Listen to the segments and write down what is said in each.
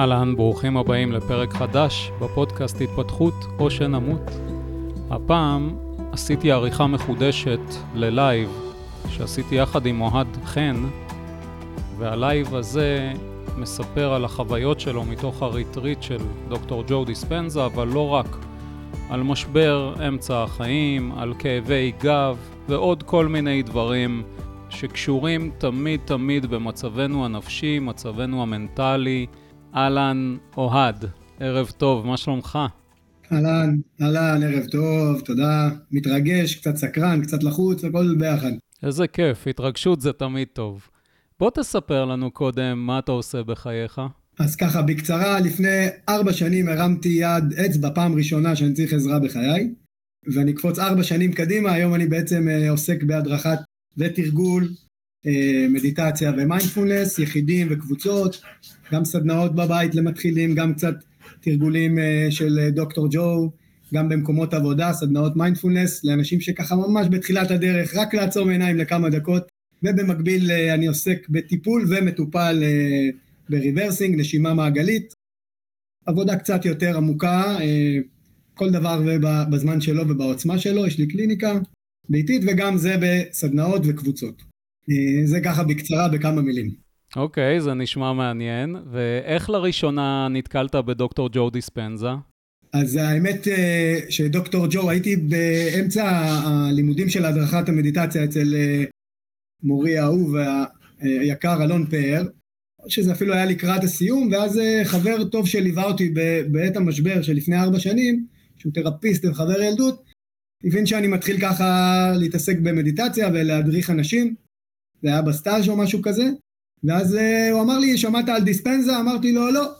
אהלן, ברוכים הבאים לפרק חדש בפודקאסט התפתחות או שנמות. הפעם עשיתי עריכה מחודשת ללייב שעשיתי יחד עם אוהד חן, והלייב הזה מספר על החוויות שלו מתוך הריטריט של דוקטור ג'ו דיספנזה, אבל לא רק, על משבר אמצע החיים, על כאבי גב ועוד כל מיני דברים שקשורים תמיד תמיד במצבנו הנפשי, מצבנו המנטלי. אהלן, אוהד, ערב טוב, מה שלומך? אהלן, אהלן, ערב טוב, תודה. מתרגש, קצת סקרן, קצת לחוץ, הכל ביחד. איזה כיף, התרגשות זה תמיד טוב. בוא תספר לנו קודם מה אתה עושה בחייך. אז ככה, בקצרה, לפני ארבע שנים הרמתי יד אצבע פעם ראשונה שאני צריך עזרה בחיי, ואני אקפוץ ארבע שנים קדימה, היום אני בעצם אה, עוסק בהדרכת ותרגול, מדיטציה ומיינדפולנס, יחידים וקבוצות, גם סדנאות בבית למתחילים, גם קצת תרגולים אה, של דוקטור ג'ו, גם במקומות עבודה, סדנאות מיינדפולנס, לאנשים שככה ממש בתחילת הדרך, רק לעצום עיניים לכמה דקות, ובמקביל אני עוסק בטיפול ומטופל בריברסינג, נשימה מעגלית, עבודה קצת יותר עמוקה, כל דבר בזמן שלו ובעוצמה שלו, יש לי קליניקה ביתית וגם זה בסדנאות וקבוצות. אה, זה ככה בקצרה בכמה מילים. אוקיי, okay, זה נשמע מעניין. ואיך לראשונה נתקלת בדוקטור ג'ו דיספנזה? אז האמת אה, שדוקטור ג'ו, הייתי באמצע הלימודים של הדרכת המדיטציה אצל אה, מורי האהוב היקר אלון פאר, שזה אפילו היה לקראת הסיום, ואז חבר טוב שליווה אותי בעת המשבר שלפני ארבע שנים, שהוא תרפיסט וחבר ילדות, הבין שאני מתחיל ככה להתעסק במדיטציה ולהדריך אנשים, זה היה בסטאז' או משהו כזה, ואז uh, הוא אמר לי, שמעת על דיספנזה? אמרתי לו, לא.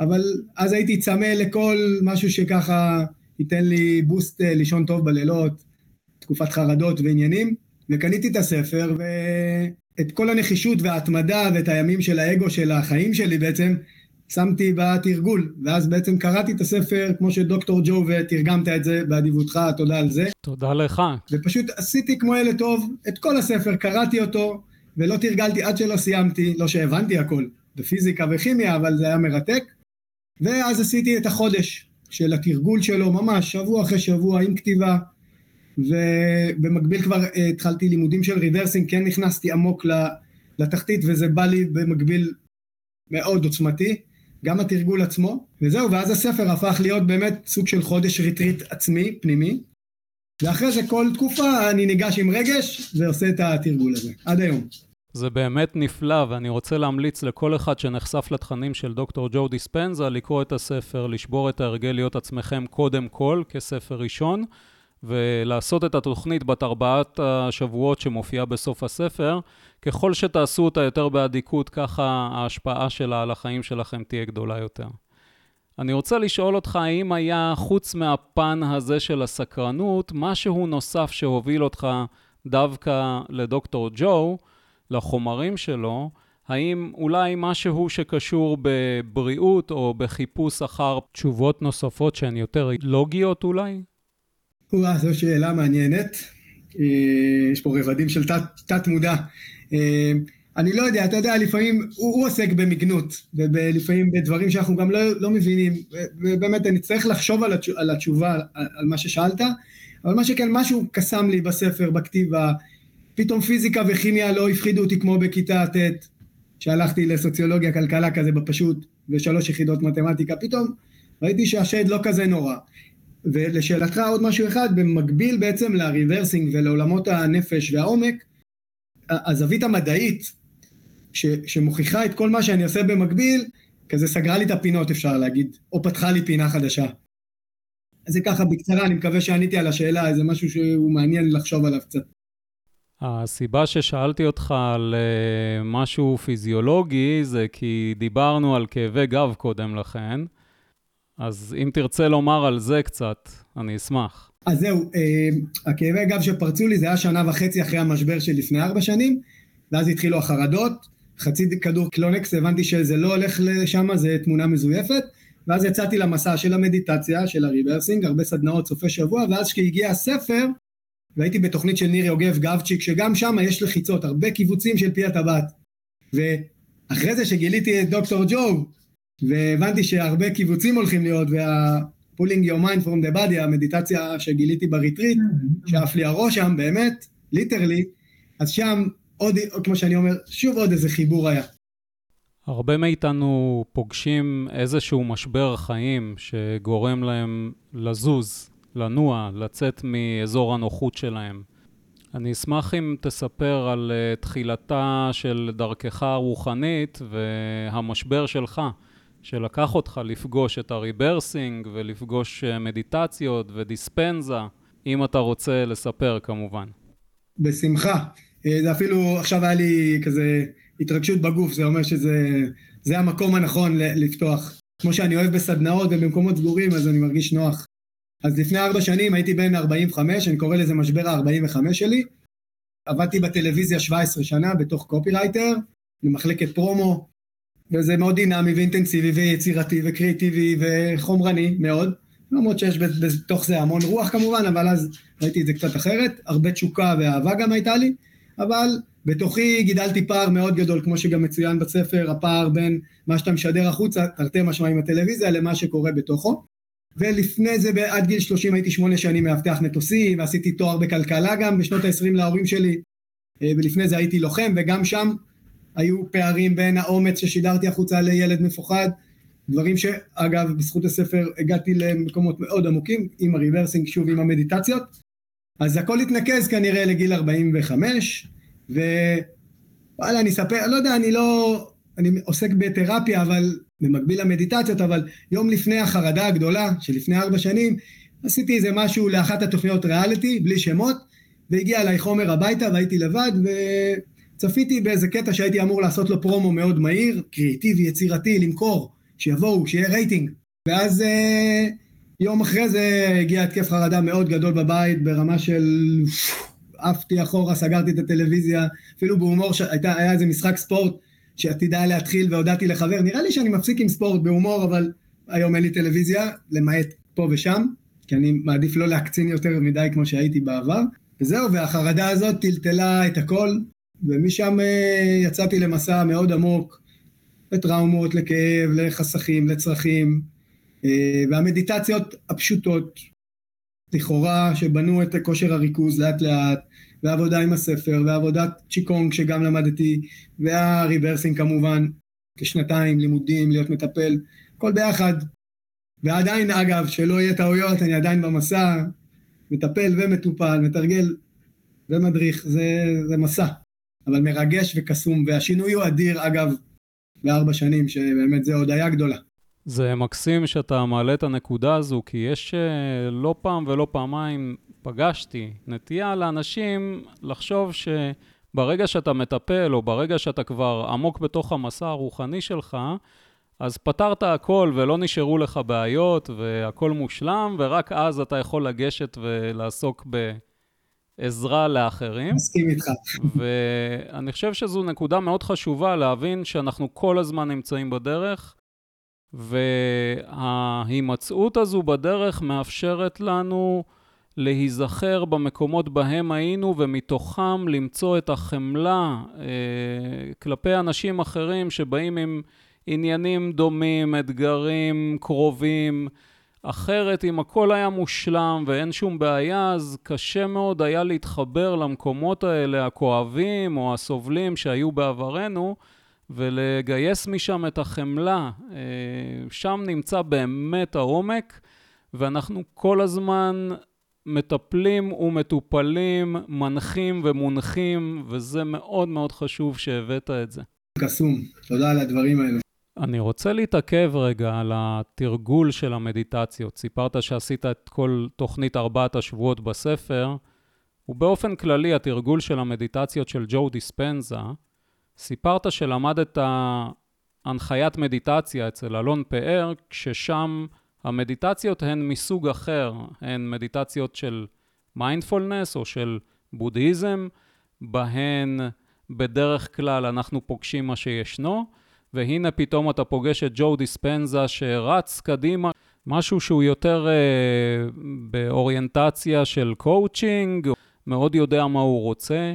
אבל אז הייתי צמא לכל משהו שככה ייתן לי בוסט uh, לישון טוב בלילות, תקופת חרדות ועניינים, וקניתי את הספר, ואת כל הנחישות וההתמדה ואת הימים של האגו של החיים שלי בעצם, שמתי בתרגול, ואז בעצם קראתי את הספר כמו שדוקטור ג'ו ותרגמת את זה באדיבותך, תודה על זה. תודה לך. ופשוט עשיתי כמו ילד טוב את כל הספר, קראתי אותו, ולא תרגלתי עד שלא סיימתי, לא שהבנתי הכל, בפיזיקה וכימיה, אבל זה היה מרתק. ואז עשיתי את החודש של התרגול שלו, ממש שבוע אחרי שבוע עם כתיבה, ובמקביל כבר אה, התחלתי לימודים של ריברסינג, כן נכנסתי עמוק לתחתית, וזה בא לי במקביל מאוד עוצמתי. גם התרגול עצמו, וזהו, ואז הספר הפך להיות באמת סוג של חודש ריטריט עצמי, פנימי, ואחרי זה כל תקופה אני ניגש עם רגש ועושה את התרגול הזה, עד היום. זה באמת נפלא, ואני רוצה להמליץ לכל אחד שנחשף לתכנים של דוקטור ג'ו דיספנזה לקרוא את הספר, לשבור את ההרגל להיות עצמכם קודם כל, כספר ראשון, ולעשות את התוכנית בת ארבעת השבועות שמופיעה בסוף הספר. ככל שתעשו אותה יותר באדיקות, ככה ההשפעה שלה על החיים שלכם תהיה גדולה יותר. אני רוצה לשאול אותך, האם היה, חוץ מהפן הזה של הסקרנות, משהו נוסף שהוביל אותך דווקא לדוקטור ג'ו, לחומרים שלו, האם אולי משהו שקשור בבריאות או בחיפוש אחר תשובות נוספות שהן יותר לוגיות אולי? וואה, זו שאלה מעניינת. אה, יש פה רבדים של תת, תת מודע. אה, אני לא יודע, אתה יודע, לפעמים הוא, הוא עוסק במגנות, ולפעמים בדברים שאנחנו גם לא, לא מבינים, ובאמת אני צריך לחשוב על, על התשובה, על, על מה ששאלת, אבל מה שכן, משהו קסם לי בספר, בכתיבה, פתאום פיזיקה וכימיה לא הפחידו אותי כמו בכיתה ט', שהלכתי לסוציולוגיה, כלכלה כזה בפשוט, ושלוש יחידות מתמטיקה, פתאום ראיתי שהשד לא כזה נורא. ולשאלתך עוד משהו אחד, במקביל בעצם לריברסינג ולעולמות הנפש והעומק, הזווית המדעית ש, שמוכיחה את כל מה שאני עושה במקביל, כזה סגרה לי את הפינות אפשר להגיד, או פתחה לי פינה חדשה. אז זה ככה בקצרה, אני מקווה שעניתי על השאלה, זה משהו שהוא מעניין לחשוב עליו קצת. הסיבה ששאלתי אותך על uh, משהו פיזיולוגי זה כי דיברנו על כאבי גב קודם לכן, אז אם תרצה לומר על זה קצת, אני אשמח. אז זהו, אה, הכאבי גב שפרצו לי זה היה שנה וחצי אחרי המשבר של לפני ארבע שנים, ואז התחילו החרדות, חצי כדור קלונקס, הבנתי שזה לא הולך לשם, זה תמונה מזויפת, ואז יצאתי למסע של המדיטציה, של הריברסינג, הרבה סדנאות סופי שבוע, ואז כשהגיע הספר, והייתי בתוכנית של ניר יוגב גבצ'יק, שגם שם יש לחיצות, הרבה כיווצים של פי הטבעת. ואחרי זה שגיליתי את דוקטור ג'ו, והבנתי שהרבה כיווצים הולכים להיות, וה... pulling your mind from the body, המדיטציה שגיליתי בריטריט, mm-hmm. שעף לי הראש שם, באמת, literally, אז שם עוד, כמו שאני אומר, שוב עוד איזה חיבור היה. הרבה מאיתנו פוגשים איזשהו משבר חיים שגורם להם לזוז, לנוע, לצאת מאזור הנוחות שלהם. אני אשמח אם תספר על uh, תחילתה של דרכך הרוחנית והמשבר שלך, שלקח אותך לפגוש את ה rebirthing ולפגוש אה, מדיטציות ודיספנזה, אם אתה רוצה לספר כמובן. בשמחה. אה, זה אפילו, עכשיו היה לי כזה התרגשות בגוף, זה אומר שזה המקום הנכון לפתוח. כמו שאני אוהב בסדנאות ובמקומות סגורים, אז אני מרגיש נוח. אז לפני ארבע שנים הייתי בן 45, אני קורא לזה משבר ה-45 שלי. עבדתי בטלוויזיה 17 שנה בתור קופירייטר, במחלקת פרומו, וזה מאוד דינמי ואינטנסיבי ויצירתי וקריאיטיבי וחומרני מאוד. למרות שיש בתוך זה המון רוח כמובן, אבל אז ראיתי את זה קצת אחרת. הרבה תשוקה ואהבה גם הייתה לי, אבל בתוכי גידלתי פער מאוד גדול, כמו שגם מצוין בספר, הפער בין מה שאתה משדר החוצה, תרתי משמע עם הטלוויזיה, למה שקורה בתוכו. ולפני זה, עד גיל 30 הייתי שמונה שנים מאבטח מטוסים, ועשיתי תואר בכלכלה גם בשנות ה-20 להורים שלי, אה, ולפני זה הייתי לוחם, וגם שם היו פערים בין האומץ ששידרתי החוצה לילד מפוחד, דברים שאגב, בזכות הספר הגעתי למקומות מאוד עמוקים, עם הריברסינג, שוב עם המדיטציות. אז הכל התנקז כנראה לגיל 45, ווואלה, אני אספר, לא יודע, אני לא... אני עוסק בתרפיה, אבל במקביל למדיטציות, אבל יום לפני החרדה הגדולה, שלפני ארבע שנים, עשיתי איזה משהו לאחת התוכניות ריאליטי, בלי שמות, והגיע אליי חומר הביתה והייתי לבד, וצפיתי באיזה קטע שהייתי אמור לעשות לו פרומו מאוד מהיר, קריאיטיבי, יצירתי, למכור, שיבואו, שיהיה רייטינג. ואז אה, יום אחרי זה הגיע התקף חרדה מאוד גדול בבית, ברמה של עפתי אחורה, סגרתי את הטלוויזיה, אפילו בהומור, שהייתה, היה איזה משחק ספורט שעתיד היה להתחיל והודעתי לחבר, נראה לי שאני מפסיק עם ספורט בהומור, אבל היום אין לי טלוויזיה, למעט פה ושם, כי אני מעדיף לא להקצין יותר מדי כמו שהייתי בעבר. וזהו, והחרדה הזאת טלטלה את הכל, ומשם אה, יצאתי למסע מאוד עמוק, לטראומות, לכאב, לחסכים, לצרכים, אה, והמדיטציות הפשוטות, לכאורה, שבנו את כושר הריכוז לאט לאט, ועבודה עם הספר, ועבודת צ'יקונג שגם למדתי, והריברסינג כמובן, כשנתיים לימודים, להיות מטפל, הכל ביחד. ועדיין, אגב, שלא יהיה טעויות, אני עדיין במסע, מטפל ומטופל, מתרגל ומדריך, זה, זה מסע. אבל מרגש וקסום, והשינוי הוא אדיר, אגב, בארבע שנים, שבאמת זה הודיה גדולה. זה מקסים שאתה מעלה את הנקודה הזו, כי יש אה, לא פעם ולא פעמיים פגשתי נטייה לאנשים לחשוב שברגע שאתה מטפל, או ברגע שאתה כבר עמוק בתוך המסע הרוחני שלך, אז פתרת הכל ולא נשארו לך בעיות והכל מושלם, ורק אז אתה יכול לגשת ולעסוק בעזרה לאחרים. מסכים איתך. ואני חושב שזו נקודה מאוד חשובה להבין שאנחנו כל הזמן נמצאים בדרך, וההימצאות הזו בדרך מאפשרת לנו להיזכר במקומות בהם היינו ומתוכם למצוא את החמלה אה, כלפי אנשים אחרים שבאים עם עניינים דומים, אתגרים קרובים. אחרת, אם הכל היה מושלם ואין שום בעיה, אז קשה מאוד היה להתחבר למקומות האלה, הכואבים או הסובלים שהיו בעברנו, ולגייס משם את החמלה. אה, שם נמצא באמת העומק, ואנחנו כל הזמן מטפלים ומטופלים, מנחים ומונחים, וזה מאוד מאוד חשוב שהבאת את זה. קסום, תודה על הדברים האלה. אני רוצה להתעכב רגע על התרגול של המדיטציות. סיפרת שעשית את כל תוכנית ארבעת השבועות בספר, ובאופן כללי התרגול של המדיטציות של ג'ו דיספנזה, סיפרת שלמדת הנחיית מדיטציה אצל אלון פאר, כששם המדיטציות הן מסוג אחר, הן מדיטציות של מיינדפולנס או של בודהיזם, בזן בדרך כלל אנחנו פוגשים מה שישנו, והנה פתאום אתה פוגש את ג'ו דיספנזה שרץ קדימה, משהו שהוא יותר אה, באוריינטציה של קואוצ'ינג, מאוד יודע מה הוא רוצה.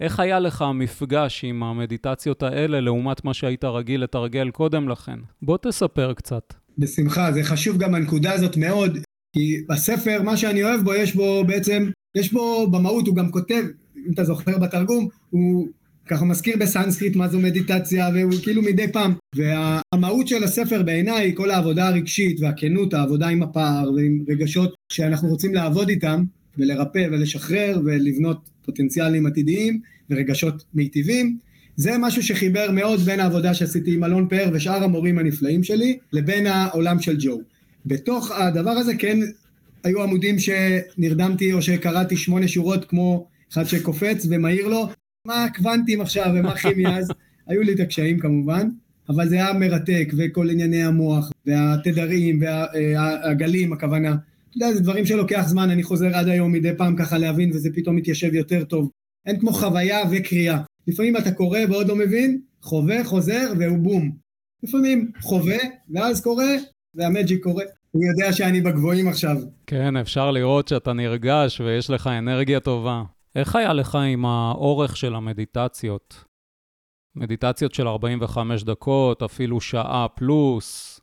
איך היה לך המפגש עם המדיטציות האלה לעומת מה שהיית רגיל לתרגל קודם לכן? בוא תספר קצת. בשמחה, זה חשוב גם הנקודה הזאת מאוד, כי בספר, מה שאני אוהב בו, יש בו בעצם, יש בו במהות, הוא גם כותב, אם אתה זוכר בתרגום, הוא ככה מזכיר בסנסקריט מה זו מדיטציה, והוא כאילו מדי פעם. והמהות של הספר בעיניי, כל העבודה הרגשית והכנות, העבודה עם הפער ועם רגשות שאנחנו רוצים לעבוד איתם, ולרפא ולשחרר ולבנות פוטנציאלים עתידיים ורגשות מיטיבים. זה משהו שחיבר מאוד בין העבודה שעשיתי עם אלון פאר ושאר המורים הנפלאים שלי, לבין העולם של ג'ו. בתוך הדבר הזה כן היו עמודים שנרדמתי או שקראתי שמונה שורות כמו אחד שקופץ ומעיר לו, מה קוונטים עכשיו ומה כימיה, אז היו לי את הקשיים כמובן, אבל זה היה מרתק, וכל ענייני המוח, והתדרים, והגלים, הכוונה. אתה יודע, זה דברים שלוקח זמן, אני חוזר עד היום מדי פעם ככה להבין, וזה פתאום מתיישב יותר טוב. אין כמו חוויה וקריאה. לפעמים אתה קורא ועוד לא מבין, חווה, חוזר, והוא בום. לפעמים חווה, ואז קורא, והמג'יק קורה. אני יודע שאני בגבוהים עכשיו. כן, אפשר לראות שאתה נרגש ויש לך אנרגיה טובה. איך היה לך עם האורך של המדיטציות? מדיטציות של 45 דקות, אפילו שעה פלוס.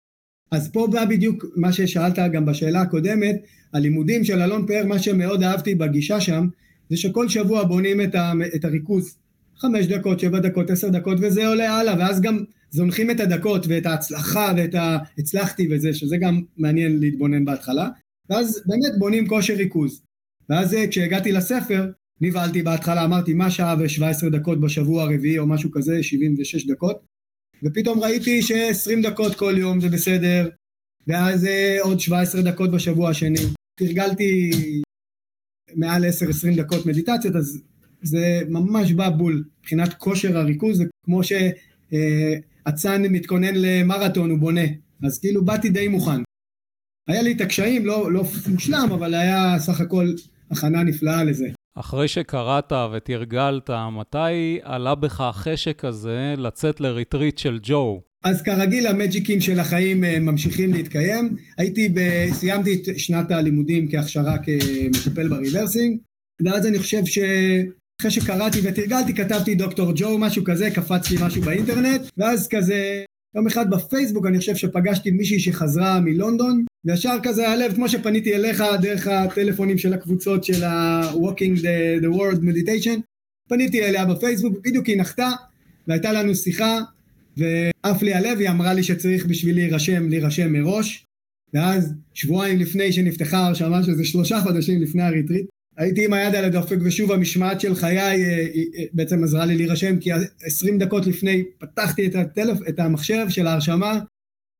אז פה בא בדיוק מה ששאלת גם בשאלה הקודמת, הלימודים של אלון פאר, מה שמאוד אהבתי בגישה שם, זה שכל שבוע בונים את, ה, את הריכוז. חמש דקות, שבע דקות, עשר דקות, וזה עולה הלאה, ואז גם זונחים את הדקות ואת ההצלחה ואת ההצלחתי וזה, שזה גם מעניין להתבונן בהתחלה, ואז באמת בונים כושר ריכוז. ואז כשהגעתי לספר, נבהלתי בהתחלה, אמרתי מה שעה ו-17 דקות בשבוע הרביעי או משהו כזה, 76 דקות, ופתאום ראיתי ש-20 דקות כל יום זה בסדר, ואז אה, עוד 17 דקות בשבוע השני. תרגלתי מעל 10-20 דקות מדיטציות, אז זה ממש בא בול. מבחינת כושר הריכוז, זה כמו שאצן מתכונן למרתון, הוא בונה. אז כאילו באתי די מוכן. היה לי את הקשיים, לא, לא מושלם, אבל היה סך הכל הכנה נפלאה לזה. אחרי שקראת ותרגלת, מתי עלה בך החשק הזה לצאת לריטריט של ג'ו? אז כרגיל המג'יקים של החיים אה, ממשיכים להתקיים. הייתי, ב... סיימתי את שנת הלימודים כהכשרה כמטפל ב rebirthing, ואז אני חושב שאחרי שקראתי ותרגלתי, כתבתי דוקטור ג'ו, משהו כזה, קפץ לי משהו באינטרנט, ואז כזה יום אחד בפייסבוק אני חושב שפגשתי מישהי שחזרה מלונדון, וישר כזה הלב, כמו שפניתי אליך דרך הטלפונים של הקבוצות של ה-Walking the, the World Meditation, פניתי אליה בפייסבוק, בדיוק היא נחתה, והייתה לנו שיחה, ועף לי הלב, היא אמרה לי שצריך בשביל להירשם, להירשם מראש, ואז שבועיים לפני שנפתחה ההרשמה, שזה שלושה חודשים לפני הריטריט, הייתי עם היד על הדופק ושוב המשמעת של חיי אה, אה, אה, בעצם עזרה לי להירשם כי עשרים דקות לפני פתחתי את, הטלפ, את המחשב של ההרשמה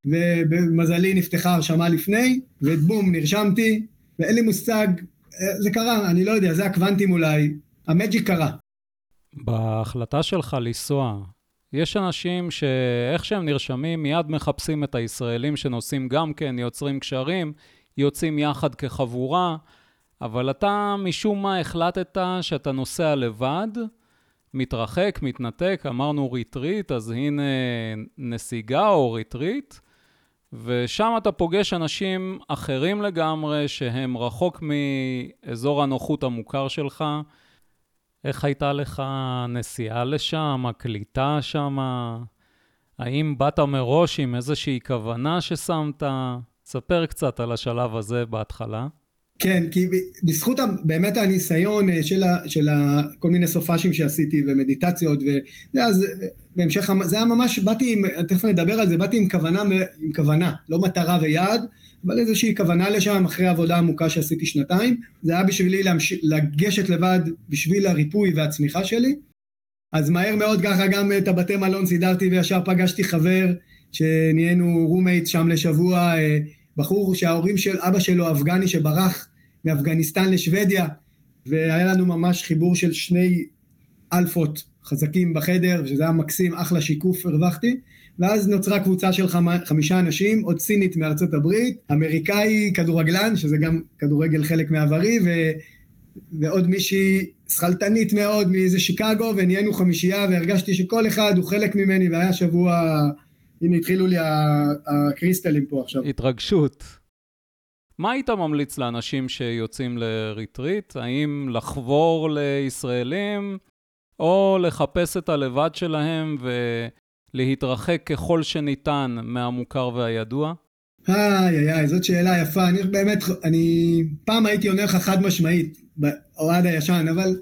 ובמזלי נפתחה הרשמה לפני ובום נרשמתי ואין לי מושג, זה קרה, אני לא יודע, זה הקוונטים אולי, ה magic קרה. בהחלטה שלך לנסוע, יש אנשים שאיך שהם נרשמים מיד מחפשים את הישראלים שנוסעים גם כן, יוצרים קשרים, יוצאים יחד כחבורה. אבל אתה משום מה החלטת שאתה נוסע לבד, מתרחק, מתנתק, אמרנו ריטריט, אז הנה נסיגה או ריטריט, ושם אתה פוגש אנשים אחרים לגמרי, שהם רחוק מאזור הנוחות המוכר שלך. איך הייתה לך נסיעה לשם, הקליטה שם? האם באת מראש עם איזושהי כוונה ששמת? ספר קצת על השלב הזה בהתחלה. כן, כי בזכות באמת הניסיון אה, של, ה, של ה, כל מיני סופאשים שעשיתי ומדיטציות, ואז בהמשך, זה היה ממש, באתי עם, תכף נדבר על זה, באתי עם כוונה, עם כוונה, לא מטרה ויעד, אבל איזושהי כוונה לשם אחרי עבודה עמוקה שעשיתי שנתיים, זה היה בשבילי להמש, לגשת לבד בשביל הריפוי והצמיחה שלי, אז מהר מאוד ככה גם את הבתי מלון סידרתי וישר פגשתי חבר שנהיינו roommate שם לשבוע, אה, בחור שההורים של אבא שלו אפגני שברח מאפגניסטן לשוודיה, והיה לנו ממש חיבור של שני אלפות חזקים בחדר, שזה היה מקסים, אחלה שיקוף הרווחתי, ואז נוצרה קבוצה של חמ... חמישה אנשים, עוד סינית מארצות הברית, אמריקאי כדורגלן, שזה גם כדורגל חלק מעברי, ו... ועוד מישהי שכלתנית מאוד מאיזה שיקגו, ונהיינו חמישייה, והרגשתי שכל אחד הוא חלק ממני, והיה שבוע, הנה התחילו לי הקריסטלים פה עכשיו. התרגשות. מה היית ממליץ לאנשים שיוצאים לריטריט? האם לחבור לישראלים, או לחפש את הלבד שלהם ולהתרחק ככל שניתן מהמוכר והידוע? איי איי איי, זאת שאלה יפה. אני באמת, אני פעם הייתי עונה לך חד משמעית, אוהד הישן, אבל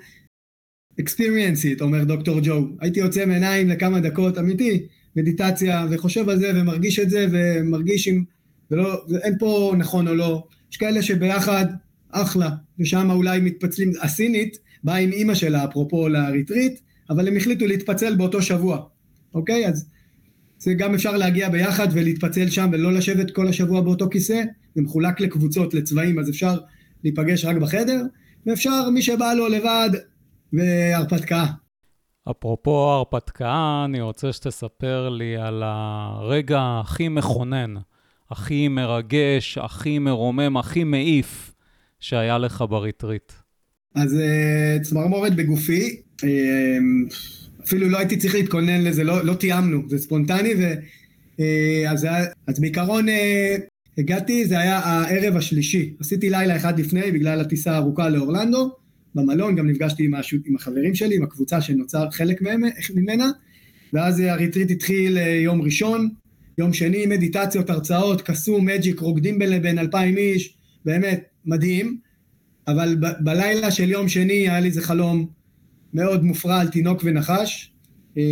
experience it, אומר דוקטור ג'ו. הייתי יוצא מעיניים לכמה דקות, אמיתי, מדיטציה, וחושב על זה, ומרגיש את זה, ומרגיש עם... ולא, אין פה נכון או לא. יש כאלה שביחד, אחלה, ושם אולי מתפצלים, הסינית באה עם אימא שלה, אפרופו לריטריט, אבל הם החליטו להתפצל באותו שבוע, אוקיי? אז זה גם אפשר להגיע ביחד ולהתפצל שם ולא לשבת כל השבוע באותו כיסא, זה מחולק לקבוצות, לצבעים, אז אפשר להיפגש רק בחדר, ואפשר מי שבא לו לבד והרפתקה. אפרופו הרפתקה, אני רוצה שתספר לי על הרגע הכי מכונן, הכי מרגש, הכי מרומם, הכי מעיף שהיה לך בריטריט. אז uh, צמרמורת בגופי, uh, אפילו לא הייתי צריך להתכונן לזה, לא, לא תיאמנו, זה ספונטני, ו, uh, אז, אז בעיקרון הגעתי, זה היה הערב השלישי. עשיתי לילה אחד לפני בגלל הטיסה הארוכה לאורלנדו, במלון, גם נפגשתי עם, הש... עם החברים שלי, עם הקבוצה שנוצר חלק ממנה, ואז הריטריט התחיל יום ראשון, יום שני מדיטציות, הרצאות, קסום, מג'יק, רוקדים בין לבין אלפיים איש, באמת מדהים, אבל ב- בלילה של יום שני היה לי איזה חלום מאוד מופרע על תינוק ונחש, אה,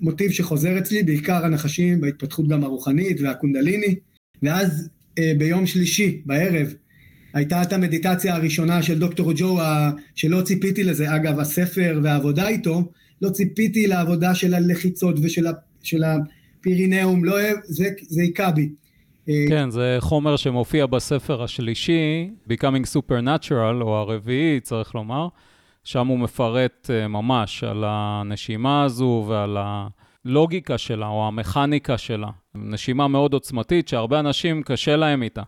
מוטיב שחוזר אצלי, בעיקר הנחשים בהתפתחות גם הרוחנית והקונדליני, ואז אה, ביום שלישי בערב הייתה את המדיטציה הראשונה של דוקטור ג'ו, שלא ציפיתי לזה, אגב, הספר והעבודה איתו, לא ציפיתי לעבודה של הלחיצות ושל ה, של הפירינאום, לא, זה, זה היכה בי. כן, זה חומר שמופיע בספר השלישי, Becoming Supernatural, או הרביעי, צריך לומר, שם הוא מפרט אה, ממש על הנשימה הזו ועל הלוגיקה שלה, או המכניקה שלה. נשימה מאוד עוצמתית, שהרבה אנשים קשה להם איתה.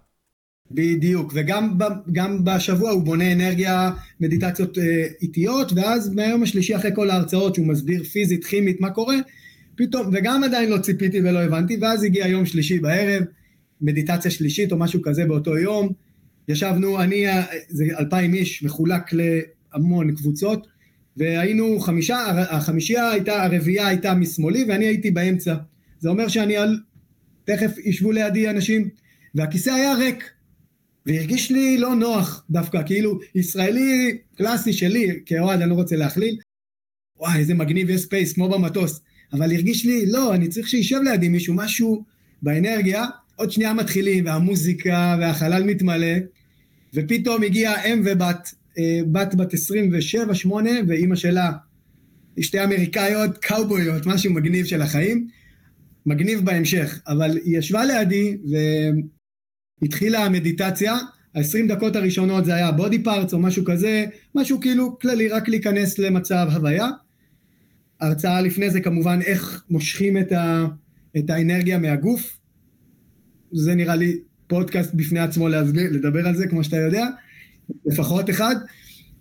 בדיוק, וגם גם בשבוע הוא בונה אנרגיה, מדיטציות אה, איטיות, ואז מהיום השלישי אחרי כל ההרצאות שהוא מסביר פיזית, כימית, מה קורה, פתאום, וגם עדיין לא ציפיתי ולא הבנתי, ואז הגיע יום שלישי בערב, מדיטציה שלישית או משהו כזה באותו יום, ישבנו, אני, זה אלפיים איש, מחולק להמון קבוצות, והיינו חמישה, החמישייה הייתה, הרביעייה הייתה משמאלי ואני הייתי באמצע. זה אומר שאני על... תכף ישבו לידי אנשים, והכיסא היה ריק. והרגיש לי לא נוח דווקא, כאילו ישראלי קלאסי שלי, כאוהד אני לא רוצה להכליל, וואי איזה מגניב יש space כמו במטוס, אבל הרגיש לי לא, אני צריך שישב לידי מישהו, משהו באנרגיה, עוד שנייה מתחילים, והמוזיקה והחלל מתמלא, ופתאום הגיעה אם ובת, אה, בת בת 27-8, ואימא שלה, שתי אמריקאיות, קאובויות, משהו מגניב של החיים, מגניב בהמשך, אבל היא ישבה לידי והתחילה המדיטציה, ה-20 דקות הראשונות זה היה בודי פארטס או משהו כזה, משהו כאילו כללי, רק להיכנס למצב הוויה. הרצאה לפני זה כמובן איך מושכים את, ה, את האנרגיה מהגוף, זה נראה לי פודקאסט בפני עצמו להסביר, לדבר על זה, כמו שאתה יודע, לפחות אחד.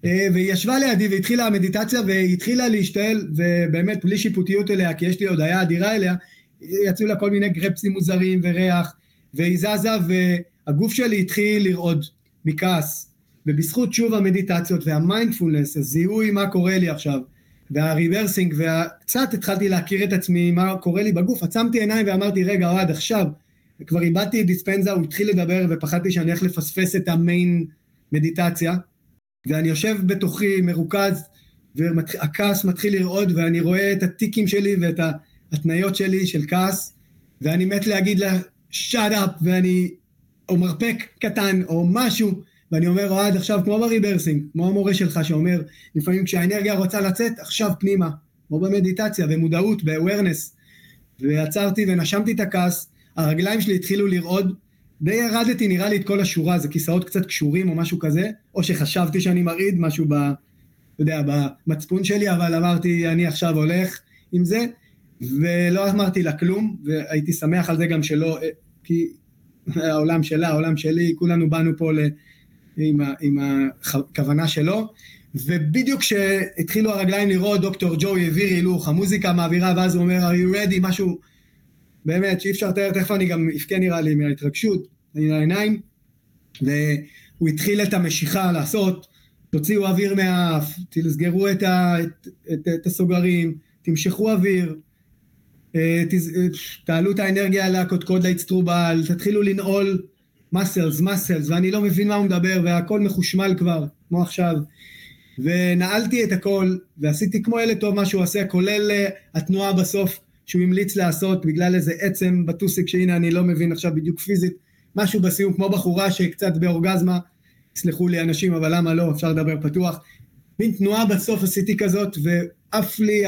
אה, והיא ישבה לידי והתחילה המדיטציה והיא התחילה להשתעל, ובאמת בלי שיפוטיות אליה, כי יש לי הודעה אדירה אליה, יצאו לה כל מיני גרפסים מוזרים וריח, והיא זזה והגוף שלי התחיל לרעוד מכעס. ובזכות שוב המדיטציות והמיינדפולנס, הזיהוי מה קורה לי עכשיו, וה rebirthing, וקצת התחלתי להכיר את עצמי, מה קורה לי בגוף, עצמתי עיניים ואמרתי, רגע, אוהד, עכשיו, וכבר איבדתי את דיספנזה, הוא התחיל לדבר ופחדתי שאני הולך לפספס את ה main מדיטציה, ואני יושב בתוכי מרוכז, והכעס מתחיל לרעוד, ואני רואה את הטיקים שלי ואת ההתניות שלי של כעס, ואני מת להגיד לה, shut up, ואני, או מרפק קטן, או משהו, ואני אומר, אוהד, עכשיו כמו ב rebirthing, כמו המורה שלך שאומר, לפעמים כשהאנרגיה רוצה לצאת, עכשיו פנימה, כמו במדיטציה, במודעות, ב-awareness. ועצרתי ונשמתי את הכעס, הרגליים שלי התחילו לרעוד, די ירדתי נראה לי את כל השורה, זה כיסאות קצת קשורים או משהו כזה, או שחשבתי שאני מרעיד משהו ב... אתה יודע, במצפון שלי, אבל אמרתי, אני עכשיו הולך עם זה, ולא אמרתי לה כלום, והייתי שמח על זה גם שלא, כי העולם שלה, העולם שלי, כולנו באנו פה ל... עם. עם הכוונה שלו, ובדיוק כשהתחילו הרגליים לראות, דוקטור ג'ו העביר הילוך, המוזיקה מעבירה, ואז הוא אומר, are you ready, משהו באמת, שאי אפשר לתאר, תכף אני גם אבכה נראה לי מההתרגשות, אני לעיניים, והוא התחיל את המשיכה לעשות, תוציאו אוויר מהאף, תסגרו את, ה, את, את, את הסוגרים, תמשכו אוויר, אה, אה, תעלו את האנרגיה לקודקוד לאצטרובל, תתחילו לנעול מסלס, מסלס, ואני לא מבין מה הוא מדבר, והכל מחושמל כבר, כמו עכשיו. ונעלתי את הכל, ועשיתי כמו ילד טוב מה שהוא עושה, כולל אה, התנועה בסוף שהוא המליץ לעשות בגלל איזה עצם בטוסיק שהנה אני לא מבין עכשיו בדיוק פיזית, משהו בסיום כמו בחורה שקצת באורגזמה, סלחו לי אנשים אבל למה לא, אפשר לדבר פתוח, מין תנועה בסוף עשיתי כזאת ועף לי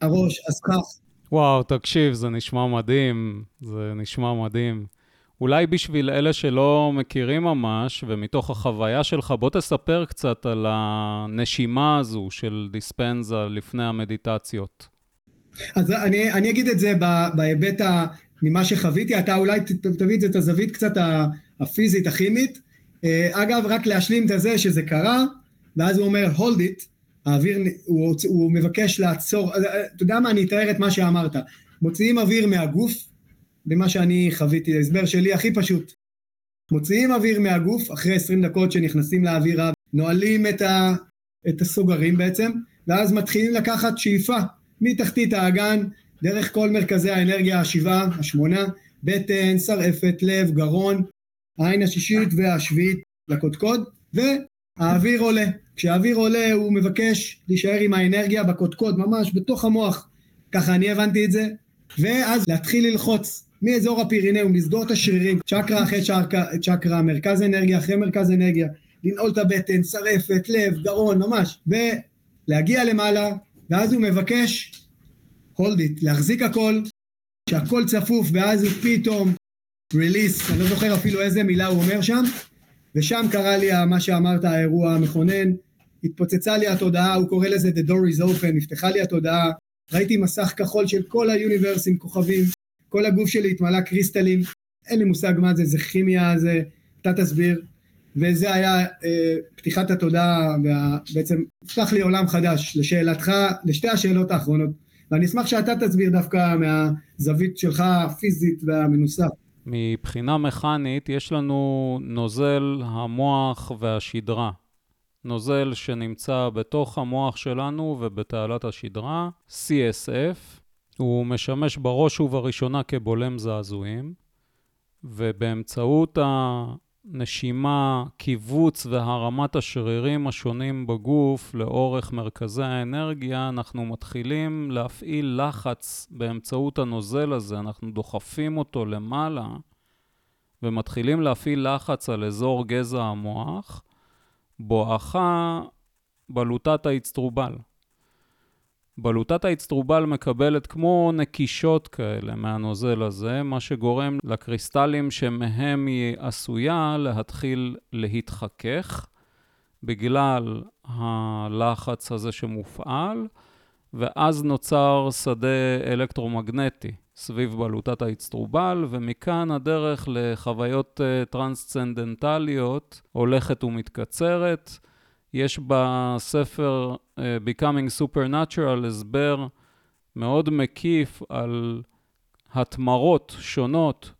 הראש, הסכך. וואו, תקשיב, זה נשמע מדהים, זה נשמע מדהים. אולי בשביל אלה שלא מכירים ממש, ומתוך החוויה שלך, בוא תספר קצת על הנשימה הזו של דיספנזה לפני המדיטציות. אז אני, אני אגיד את זה בהיבט. ממה שחוויתי, אתה אולי תביא את זה, את הזווית קצת הפיזית, הכימית. אה, אגב, רק להשלים את זה שזה קרה, ואז הוא אומר, hold it, האוויר, הוא, הוא מבקש לעצור, אה, אתה יודע מה, אני אתאר את מה שאמרת. מוציאים אוויר מהגוף, במה שאני חוויתי, ההסבר שלי הכי פשוט. מוציאים אוויר מהגוף, אחרי 20 דקות שנכנסים לאווירה, נועלים את, ה, את הסוגרים בעצם, ואז מתחילים לקחת שאיפה מתחתית האגן, דרך כל מרכזי האנרגיה השבעה, השמונה, בטן, שרעפת, לב, גרון, העין השישית והשביעית לקודקוד, והאוויר עולה. כשהאוויר עולה הוא מבקש להישאר עם האנרגיה בקודקוד, ממש בתוך המוח, ככה אני הבנתי את זה, ואז להתחיל ללחוץ מאזור הפירינאום, לסגור את השרירים, צ'קרה אחרי צ'קרה, צ'קרה, מרכז אנרגיה אחרי מרכז אנרגיה, לנעול את הבטן, שרעפת, לב, גרון, ממש, ולהגיע למעלה, ואז הוא מבקש, hold it, להחזיק הכל, שהכל צפוף, ואז הוא פתאום release, אני לא זוכר אפילו איזה מילה הוא אומר שם, ושם קרה לי מה שאמרת, האירוע המכונן, התפוצצה לי התודעה, הוא קורא לזה The door is open, נפתחה לי התודעה, ראיתי מסך כחול של כל היוניברס עם כוכבים, כל הגוף שלי התמלא קריסטלים, אין לי מושג מה זה, זה כימיה, זה, אתה תסביר, וזה היה אה, פתיחת התודעה, ובעצם פתח לי עולם חדש, לשאלתך, לשתי השאלות האחרונות, ואני אשמח שאתה תסביר דווקא מהזווית שלך הפיזית והמנוסה. מבחינה מכנית יש לנו נוזל המוח והשדרה. נוזל שנמצא בתוך המוח שלנו ובתעלת השדרה, CSF, הוא משמש בראש ובראשונה כבולם זעזועים, ובאמצעות הנשימה, קיבוץ והרמת השרירים השונים בגוף לאורך מרכזי האנרגיה, אנחנו מתחילים להפעיל לחץ באמצעות הנוזל הזה, אנחנו דוחפים אותו למעלה ומתחילים להפעיל לחץ על אזור גזע המוח, בואכה בלוטת האצטרובל. בלוטת האצטרובל מקבלת כמו נקישות כאלה מהנוזל הזה, מה שגורם לקריסטלים שמהם היא עשויה להתחיל להתחכך בגלל הלחץ הזה שמופעל, ואז נוצר שדה אלקטרומגנטי סביב בלוטת האצטרובל, ומכאן הדרך לחוויות אה, טרנסצנדנטליות הולכת ומתקצרת. יש בספר uh, Becoming Supernatural הסבר מאוד מקיף על התמרות שונות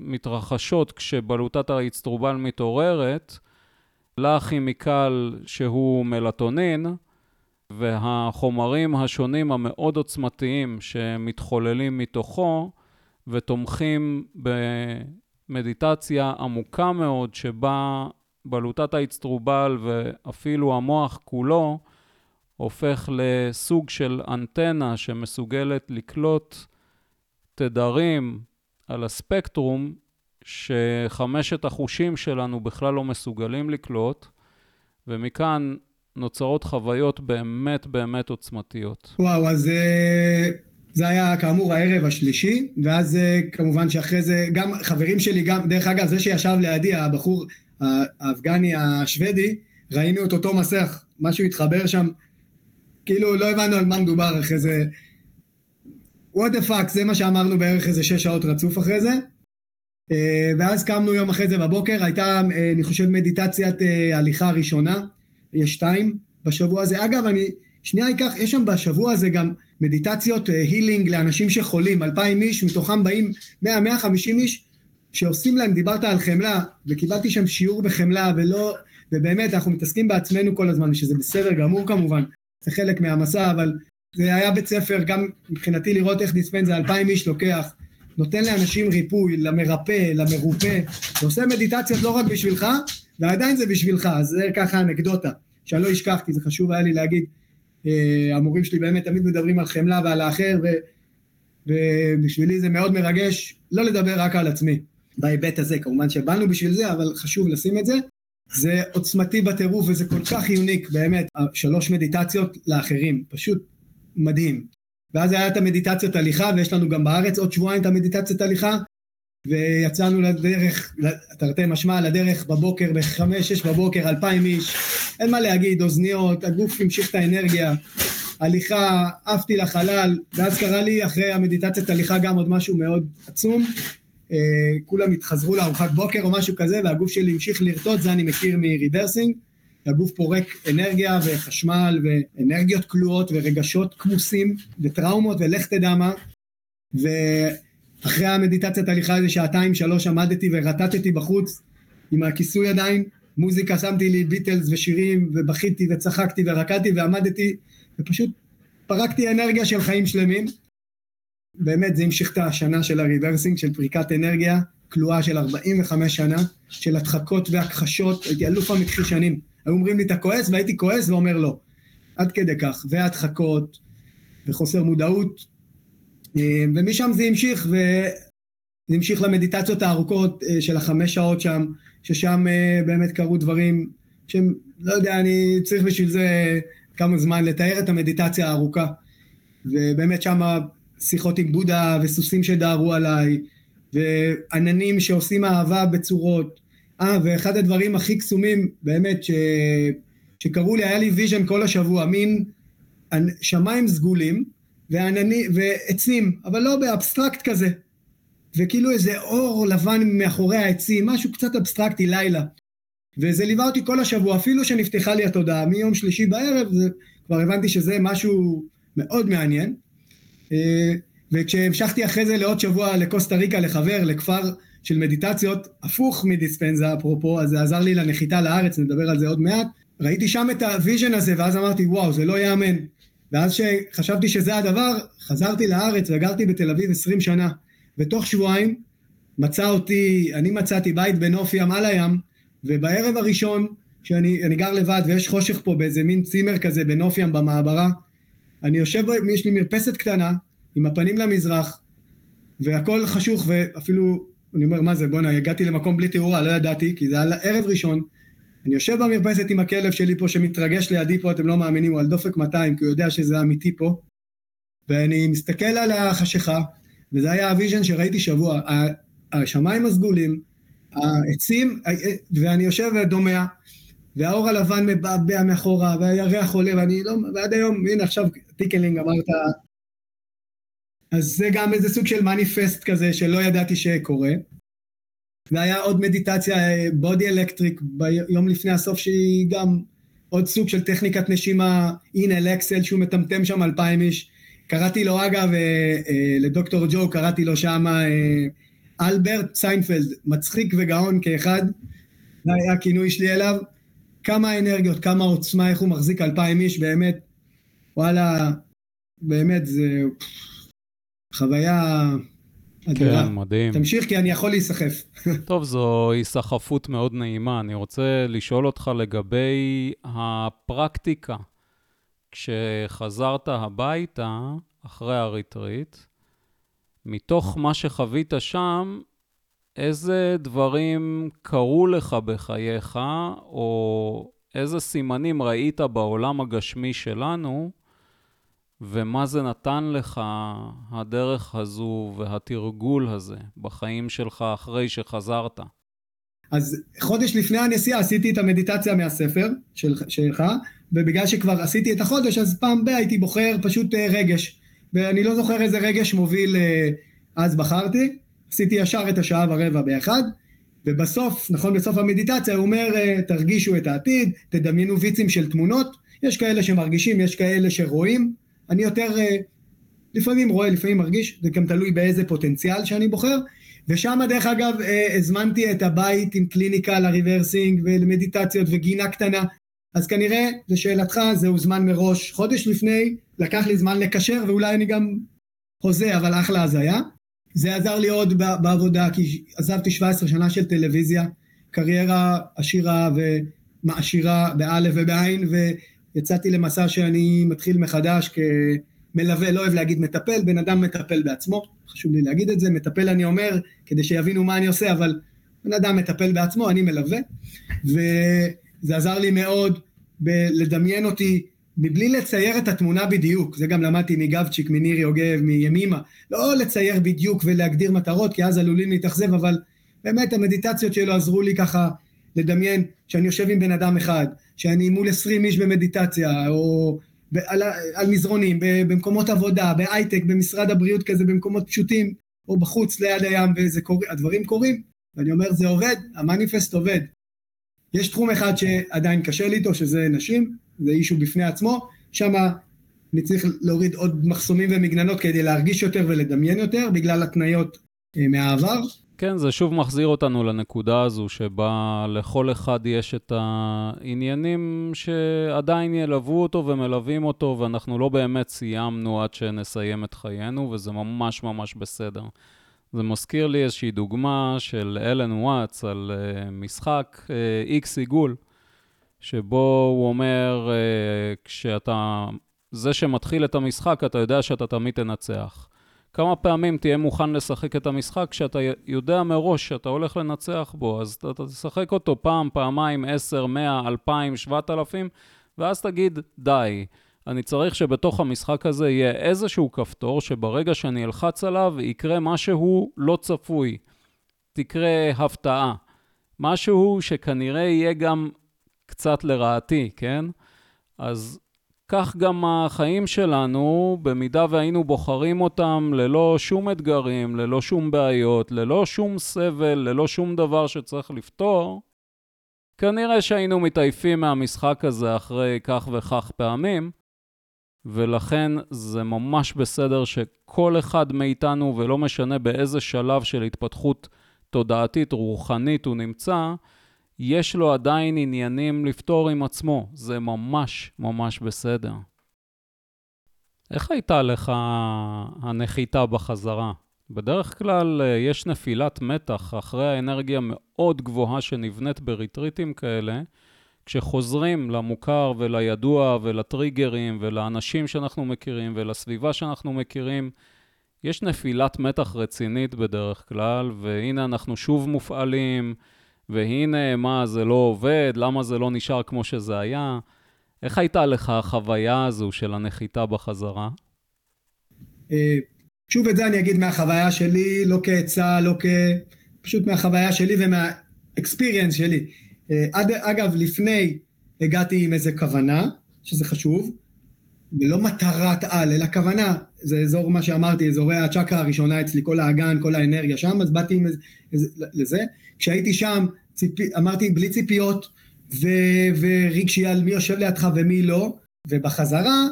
שמתרחשות כשבלוטת האצטרובל מתעוררת, לכימיקל שהוא מלטונין, והחומרים השונים המאוד עוצמתיים שמתחוללים מתוכו ותומכים במדיטציה עמוקה מאוד שבה בלוטת האצטרובל ואפילו המוח כולו הופך לסוג של אנטנה שמסוגלת לקלוט תדרים על הספקטרום שחמשת החושים שלנו בכלל לא מסוגלים לקלוט, ומכאן נוצרות חוויות באמת באמת עוצמתיות. וואו, אז אה, זה היה כאמור הערב השלישי, ואז אה, כמובן שאחרי זה גם חברים שלי, גם, דרך אגב, זה שישב לידי, הבחור האפגני השוודי, ראינו את אותו מסך, משהו התחבר שם, כאילו לא הבנו על מה מדובר אחרי זה. what the fuck, זה מה שאמרנו בערך איזה שש שעות רצוף אחרי זה. אה, ואז קמנו יום אחרי זה בבוקר, הייתה, אה, אני חושב, מדיטציית אה, הליכה ראשונה, יש שתיים בשבוע הזה. אגב, אני שנייה אקח, יש שם בשבוע הזה גם מדיטציות הילינג לאנשים שחולים, אלפיים איש, מתוכם באים מאה, מאה חמישים איש, שעושים להם, דיברת על חמלה, וקיבלתי שם שיעור בחמלה, ולא, ובאמת אנחנו מתעסקים בעצמנו כל הזמן, שזה בסדר גמור כמובן, זה חלק מהמסע, אבל זה היה בית ספר גם מבחינתי לראות איך דיספנזה אלפיים איש לוקח, נותן לאנשים ריפוי, למרפא, למרופא, ועושה מדיטציות לא רק בשבילך, ועדיין זה בשבילך, אז זה ככה אנקדוטה, שאני לא אשכח, כי זה חשוב היה לי להגיד, אה, המורים שלי באמת תמיד מדברים על חמלה ועל האחר, ו, ובשבילי זה מאוד מרגש לא לדבר רק על עצמי, בהיבט הזה, כמובן שבאנו בשביל זה, אבל חשוב לשים את זה. זה עוצמתי בטירוף וזה כל כך יוניק, באמת, שלוש מדיטציות לאחרים, פשוט מדהים. ואז היה את המדיטציות הליכה, ויש לנו גם בארץ עוד שבועיים את המדיטציות הליכה, ויצאנו לדרך, תרתי משמע, לדרך בבוקר, בחמש, שש בבוקר, אלפיים איש, אין מה להגיד, אוזניות, הגוף המשיך את האנרגיה, הליכה, עפתי לחלל, ואז קרה לי אחרי המדיטציית הליכה גם עוד משהו מאוד עצום, כולם התחזרו לארוחת בוקר או משהו כזה, והגוף שלי המשיך לרטוט, זה אני מכיר מריברסינג, הגוף פורק אנרגיה וחשמל ואנרגיות כלואות ורגשות כמוסים וטראומות ולך תדע מה, ו... אחרי המדיטציית הליכה איזה שעתיים שלוש עמדתי ורטטתי בחוץ עם הכיסוי עדיין, מוזיקה שמתי לי ביטלס ושירים ובכיתי וצחקתי ורקדתי ועמדתי ופשוט פרקתי אנרגיה של חיים שלמים. באמת זה המשיך את השנה של הריברסינג של פריקת אנרגיה כלואה של 45 שנה של הדחקות והכחשות, הייתי אלוף המכחישנים. היו אומרים לי אתה כועס והייתי כועס ואומר לא. עד כדי כך, והדחקות וחוסר מודעות אה, ומשם זה המשיך, וזה המשיך למדיטציות הארוכות אה, של החמש שעות שם, ששם אה, באמת קרו דברים שהם, לא יודע, אני צריך בשביל זה כמה זמן לתאר את המדיטציה הארוכה. ובאמת שם שיחות עם בודה וסוסים שדהרו עליי, ועננים שעושים אהבה בצורות. אה, ואחד הדברים הכי קסומים, באמת, ש... שקראו לי, היה לי vision כל השבוע, מין שמיים סגולים, וענני, ועצים, אבל לא באבסטרקט כזה. וכאילו איזה אור לבן מאחורי העצים, משהו קצת אבסטרקטי, לילה. וזה ליווה אותי כל השבוע, אפילו שנפתחה לי התודעה מיום שלישי בערב, זה, כבר הבנתי שזה משהו מאוד מעניין. אה, וכשהמשכתי אחרי זה לעוד שבוע לקוסטה ריקה לחבר, לכפר של מדיטציות, הפוך מדיספנזה אפרופו, אז זה עזר לי לנחיתה לארץ, נדבר על זה עוד מעט. ראיתי שם את ה vision הזה, ואז אמרתי, וואו, זה לא ייאמן. ואז שחשבתי שזה הדבר, חזרתי לארץ וגרתי בתל אביב 20 שנה. ותוך שבועיים מצא אותי, אני מצאתי בית בנוף ים על הים, ובערב הראשון, שאני גר לבד ויש חושך פה באיזה מין צימר כזה בנוף ים במעברה, אני יושב, יש לי מרפסת קטנה, עם הפנים למזרח, והכל חשוך, ואפילו, אני אומר, מה זה, בואנה, הגעתי למקום בלי תאורה, לא ידעתי, כי זה היה ערב ראשון, אני יושב במרפסת עם הכלב שלי פה שמתרגש לידי פה, אתם לא מאמינים, הוא על דופק 200, כי הוא יודע שזה אמיתי פה, ואני מסתכל על החשיכה, וזה היה ה vision שראיתי שבוע, השמיים הסגולים, העצים, ואני יושב ודומע, והאור הלבן מבעבע מאחורה, והירח עולה, ואני לא, ועד היום, הנה עכשיו tickling אמרת, אז זה גם איזה סוג של מניפסט כזה שלא ידעתי שקורה. והיה עוד מדיטציה, body electric, ביום לפני הסוף שהיא גם עוד סוג של טכניקת נשימה, inhale exhale שהוא מטמטם שם אלפיים איש. קראתי לו אגב, אה, אה, לדוקטור ג'ו, קראתי לו שם אה, אלברט סיינפלד, מצחיק וגאון כאחד, זה היה הכינוי שלי אליו. כמה אנרגיות, כמה עוצמה, איך הוא מחזיק אלפיים איש, באמת, וואלה, באמת, זה חוויה כן, מדהים. תמשיך, כי אני יכול להיסחף. טוב, זו היסחפות מאוד נעימה. אני רוצה לשאול אותך לגבי הפרקטיקה. כשחזרת הביתה, אחרי הריטריט, מתוך מה שחווית שם, איזה דברים קרו לך בחייך, או איזה סימנים ראית בעולם הגשמי שלנו, ומה זה נתן לך, הדרך הזו והתרגול הזה בחיים שלך אחרי שחזרת? אז חודש לפני הנסיעה עשיתי את המדיטציה מהספר של, שלך, ובגלל שכבר עשיתי את החודש, אז פעם ב- הייתי בוחר פשוט אה, רגש. ואני לא זוכר איזה רגש מוביל אה, אז בחרתי, עשיתי ישר את השעה ורבע באחד, ובסוף, נכון בסוף המדיטציה, הוא אומר, אה, תרגישו את העתיד, תדמיינו ויצים של תמונות, יש כאלה שמרגישים, יש כאלה שרואים, אני יותר, אה, לפעמים רואה, לפעמים מרגיש, זה גם תלוי באיזה פוטנציאל שאני בוחר, ושם דרך אגב הזמנתי את הבית עם קליניקה לריברסינג ולמדיטציות וגינה קטנה, אז כנראה, לשאלתך, זהו זמן מראש. חודש לפני, לקח לי זמן לקשר, ואולי אני גם חוזה, אבל אחלה הזיה. זה עזר לי עוד בעבודה, כי עזבתי 17 שנה של טלוויזיה, קריירה עשירה ומעשירה באלף ובעין, ויצאתי למסע שאני מתחיל מחדש כמלווה, לא אוהב להגיד מטפל, בן אדם מטפל בעצמו, חשוב לי להגיד את זה, מטפל אני אומר, כדי שיבינו מה אני עושה, אבל בן אדם מטפל בעצמו, אני מלווה, וזה עזר לי מאוד ב- לדמיין אותי מבלי לצייר את התמונה בדיוק, זה גם למדתי מגבצ'יק, מניר יוגב, מימימה, לא לצייר בדיוק ולהגדיר מטרות, כי אז עלולים להתאכזב, אבל באמת המדיטציות שלו עזרו לי ככה לדמיין שאני יושב עם בן אדם אחד, שאני מול עשרים איש במדיטציה, או על, על מזרונים, במקומות עבודה, בהייטק, במשרד הבריאות כזה, במקומות פשוטים, או בחוץ ליד הים, והדברים קורים, ואני אומר זה עובד, המניפסט עובד. יש תחום אחד שעדיין קשה לי איתו, שזה נשים, זה אישו בפני עצמו, שם אני צריך להוריד עוד מחסומים ומגננות כדי להרגיש יותר ולדמיין יותר, בגלל התניות אה, מהעבר. כן, זה שוב מחזיר אותנו לנקודה הזו שבה לכל אחד יש את העניינים שעדיין ילוו אותו ומלווים אותו, ואנחנו לא באמת סיימנו עד שנסיים את חיינו, וזה ממש ממש בסדר. זה מזכיר לי איזושהי דוגמה של אלן וואטס על uh, משחק איקס uh, עיגול, שבו הוא אומר, uh, כשאתה, זה שמתחיל את המשחק, אתה יודע שאתה תמיד תנצח. כמה פעמים תהיה מוכן לשחק את המשחק כשאתה יודע מראש שאתה הולך לנצח בו, אז אתה תשחק אותו פעם, פעמיים, עשר, מאה, אלפיים, שבעת אלפים, ואז תגיד, די. אני צריך שבתוך המשחק הזה יהיה איזשהו כפתור שברגע שאני אלחץ עליו יקרה משהו לא צפוי. תקרה הפתעה. משהו שכנראה יהיה גם קצת לרעתי, כן? אז כך גם החיים שלנו, במידה והיינו בוחרים אותם ללא שום אתגרים, ללא שום בעיות, ללא שום סבל, ללא שום דבר שצריך לפתור, כנראה שהיינו מתעייפים מהמשחק הזה אחרי כך וכך פעמים, ולכן זה ממש בסדר שכל אחד מאיתנו, ולא משנה באיזה שלב של התפתחות תודעתית, רוחנית הוא נמצא, יש לו עדיין עניינים לפתור עם עצמו. זה ממש ממש בסדר. איך הייתה לך הנחיתה בחזרה? בדרך כלל אה, יש נפילת מתח אחרי האנרגיה מאוד גבוהה שנבנית בריטריטים כאלה, כשחוזרים למוכר ולידוע ולטריגרים ולאנשים שאנחנו מכירים ולסביבה שאנחנו מכירים, יש נפילת מתח רצינית בדרך כלל, והנה אנחנו שוב מופעלים, והנה מה, זה לא עובד, למה זה לא נשאר כמו שזה היה. איך הייתה לך החוויה הזו של הנחיתה בחזרה? אה, שוב את זה אני אגיד מהחוויה שלי, לא כעצה, לא כ... פשוט מהחוויה שלי ומהאקספיריאנס שלי. אה, אגב, לפני הגעתי עם איזה כוונה, שזה חשוב, ולא מטרת על, אלא כוונה, זה אזור מה שאמרתי, אזורי הצ'קרה הראשונה אצלי, כל האגן, כל האנרגיה שם, אז באתי עם לזה. כשהייתי שם, ציפי, אמרתי בלי ציפיות, ו, ורגשי על מי יושב לידך ומי לא, ובחזרה,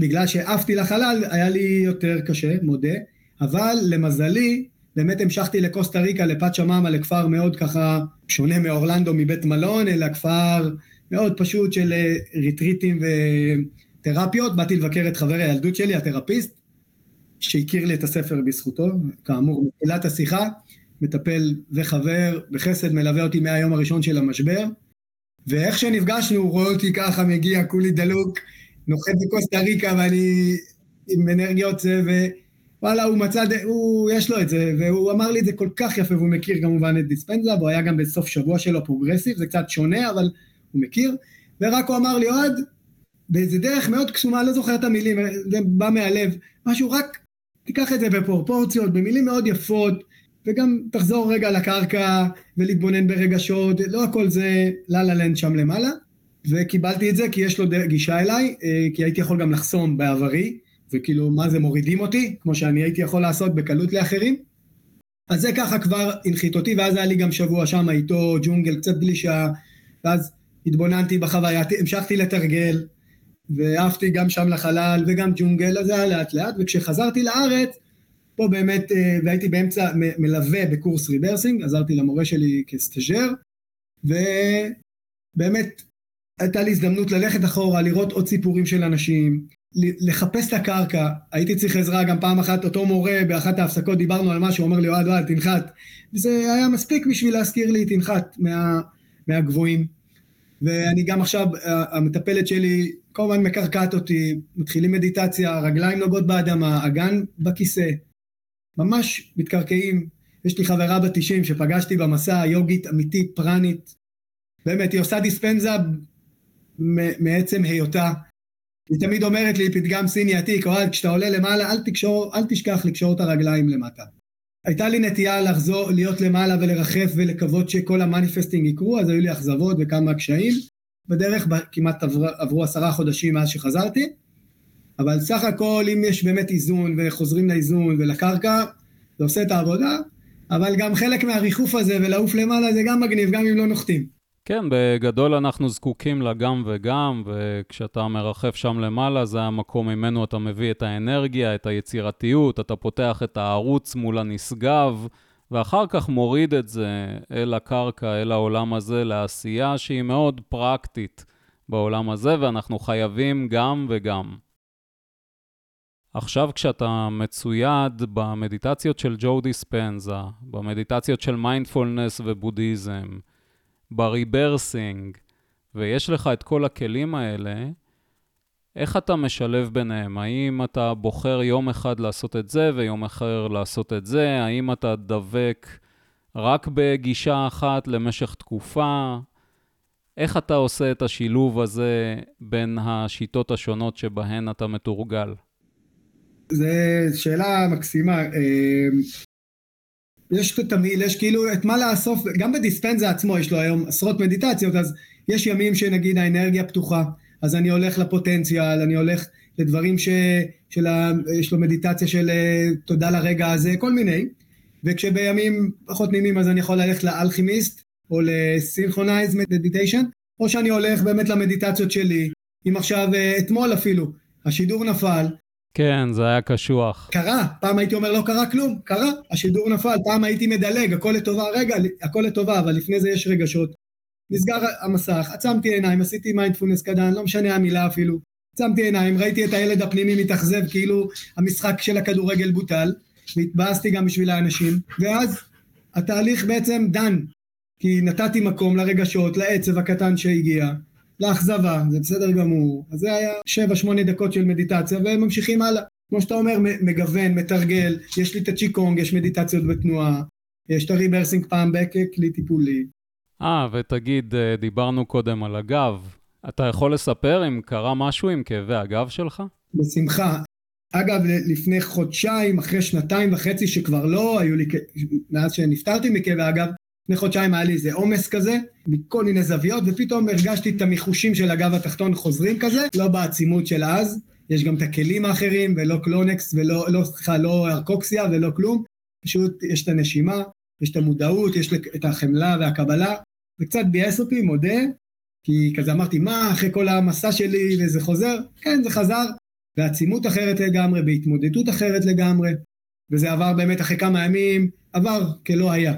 בגלל שעפתי לחלל, היה לי יותר קשה, מודה, אבל למזלי, באמת המשכתי לקוסטה ריקה, לפת שמאמה, לכפר מאוד ככה שונה מאורלנדו מבית מלון, אלא כפר מאוד פשוט של אה, ריטריטים ותרפיות. באתי לבקר את חבר הילדות שלי, התרפיסט, שהכיר לי את הספר בזכותו, כאמור, מתחילת השיחה, מטפל וחבר, בחסד מלווה אותי מהיום הראשון של המשבר, ואיך שנפגשנו, הוא רואה אותי ככה, מגיע, כולי דלוק, נוחת בקוסטה ריקה ואני עם אנרגיות זה, ו... וואלה, הוא מצא, הוא, יש לו את זה, והוא אמר לי את זה כל כך יפה, והוא מכיר כמובן את דיספנזה, והוא היה גם בסוף שבוע שלו progressive, זה קצת שונה, אבל הוא מכיר, ורק הוא אמר לי, אוהד, באיזה דרך מאוד קסומה, לא זוכר את המילים, זה בא מהלב, משהו, רק תיקח את זה בפרופורציות, במילים מאוד יפות, וגם תחזור רגע לקרקע ולהתבונן ברגשות, לא הכל זה לה לה לנד שם למעלה, וקיבלתי את זה כי יש לו גישה אליי, אה, כי הייתי יכול גם לחסום בעברי, וכאילו מה זה מורידים אותי, כמו שאני הייתי יכול לעשות בקלות לאחרים. אז זה ככה כבר הנחית אותי, ואז היה לי גם שבוע שם איתו ג'ונגל, קצת גלישה, ואז התבוננתי בחוויה, המשכתי לתרגל, ועפתי גם שם לחלל וגם ג'ונגל, אז זה היה לאט לאט, וכשחזרתי לארץ, פה באמת, אה, והייתי באמצע מלווה בקורס ריברסינג, עזרתי למורה שלי כסטאג'ר, ובאמת הייתה לי הזדמנות ללכת אחורה, לראות עוד סיפורים של אנשים, לחפש את הקרקע, הייתי צריך עזרה גם פעם אחת, אותו מורה באחת ההפסקות דיברנו על משהו, אומר לי אוהד אוהד תנחת, וזה היה מספיק בשביל להזכיר לי תנחת מה, מהגבוהים. ואני גם עכשיו, המטפלת שלי כמובן מקרקעת אותי, מתחילים מדיטציה, רגליים נוגעות באדמה, אגן בכיסא, ממש מתקרקעים. יש לי חברה בת 90 שפגשתי במסע, יוגית אמיתית, פרנית, באמת, היא עושה דיספנזה מעצם היותה. היא תמיד אומרת לי, פתגם סיני עתיק, אוהד, כשאתה עולה למעלה, אל, תקשור, אל תשכח לקשור את הרגליים למטה. הייתה לי נטייה לחזור, להיות למעלה ולרחף ולקוות שכל המניפסטינג יקרו, אז היו לי אכזבות וכמה קשיים. בדרך כמעט עבר, עברו עשרה חודשים מאז שחזרתי, אבל סך הכל אם יש באמת איזון וחוזרים לאיזון ולקרקע, זה עושה את העבודה, אבל גם חלק מהריחוף הזה ולעוף למעלה זה גם מגניב, גם אם לא נוחתים. כן, בגדול אנחנו זקוקים לגם וגם, וכשאתה מרחף שם למעלה, זה המקום ממנו אתה מביא את האנרגיה, את היצירתיות, אתה פותח את הערוץ מול הנשגב, ואחר כך מוריד את זה אל הקרקע, אל העולם הזה, לעשייה שהיא מאוד פרקטית בעולם הזה, ואנחנו חייבים גם וגם. עכשיו כשאתה מצויד במדיטציות של ג'ו דיספנזה, במדיטציות של מיינדפולנס ובודהיזם, בריברסינג, ויש לך את כל הכלים האלה, איך אתה משלב ביניהם? האם אתה בוחר יום אחד לעשות את זה ויום אחר לעשות את זה? האם אתה דבק רק בגישה אחת למשך תקופה? איך אתה עושה את השילוב הזה בין השיטות השונות שבהן אתה מתורגל? זו שאלה מקסימה. אה, יש תמיד, יש כאילו את מה לאסוף, גם בדיספנזה עצמו יש לו היום עשרות מדיטציות, אז יש ימים שנגיד האנרגיה פתוחה, אז אני הולך לפוטנציאל, אני הולך לדברים ש, של ה, יש לו מדיטציה של אה, תודה לרגע הזה, כל מיני, וכשבימים פחות נעימים אז אני יכול ללכת לאלכימיסט, או לסינכרונייז מדיטיישן, או שאני הולך באמת למדיטציות שלי, אם עכשיו, אה, אתמול אפילו, השידור נפל, כן, זה היה קשוח. קרה, פעם הייתי אומר לא קרה כלום, קרה, השידור נפל, פעם הייתי מדלג, הכל לטובה, רגע, הכל לטובה, אבל לפני זה יש רגשות. נסגר המסך, עצמתי עיניים, עשיתי מיינדפולנס קדן, לא משנה המילה אפילו. עצמתי עיניים, ראיתי את הילד הפנימי מתאכזב כאילו המשחק של הכדורגל בוטל, והתבאסתי גם בשביל האנשים, ואז התהליך בעצם דן, כי נתתי מקום לרגשות, לעצב הקטן שהגיע, לאכזבה, זה בסדר גמור. אז זה היה 7-8 דקות של מדיטציה, וממשיכים הלאה. כמו שאתה אומר, מגוון, מתרגל, יש לי את הצ'יקונג, יש מדיטציות בתנועה, יש את הריברסינג פעם בכלי טיפולי. אה, ותגיד, אה, דיברנו קודם על הגב. אתה יכול לספר אם קרה משהו עם כאבי הגב שלך? בשמחה. אגב, לפני חודשיים, אחרי שנתיים וחצי שכבר לא היו לי, מאז שנפטרתי מכאבי הגב, לפני חודשיים היה לי איזה עומס כזה, מכל מיני זוויות, ופתאום הרגשתי את המיחושים של הגב התחתון חוזרים כזה, לא בעצימות של אז, יש גם את הכלים האחרים, ולא קלונקס, ולא, לא, סליחה, לא ארקוקסיה ולא כלום, פשוט יש את הנשימה, יש את המודעות, יש את החמלה והקבלה, זה קצת ביאס אותי, מודה, כי כזה אמרתי, מה, אחרי כל המסע שלי וזה חוזר? כן, זה חזר, בעצימות אחרת לגמרי, בהתמודדות אחרת לגמרי, וזה עבר באמת אחרי כמה ימים, עבר כלא היה.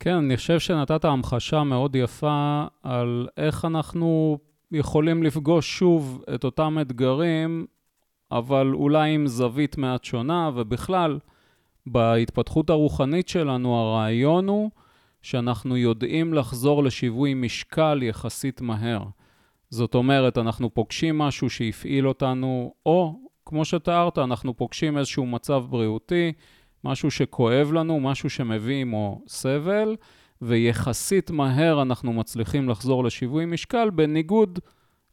כן, אני חושב שנתת המחשה מאוד יפה על איך אנחנו יכולים לפגוש שוב את אותם אתגרים, אבל אולי עם זווית מעט שונה, ובכלל, בהתפתחות הרוחנית שלנו הרעיון הוא שאנחנו יודעים לחזור לשיווי משקל יחסית מהר. זאת אומרת, אנחנו פוגשים משהו שהפעיל אותנו, או, כמו שתיארת, אנחנו פוגשים איזשהו מצב בריאותי, משהו שכואב לנו, משהו שמביא עמו סבל, ויחסית מהר אנחנו מצליחים לחזור לשיווי משקל, בניגוד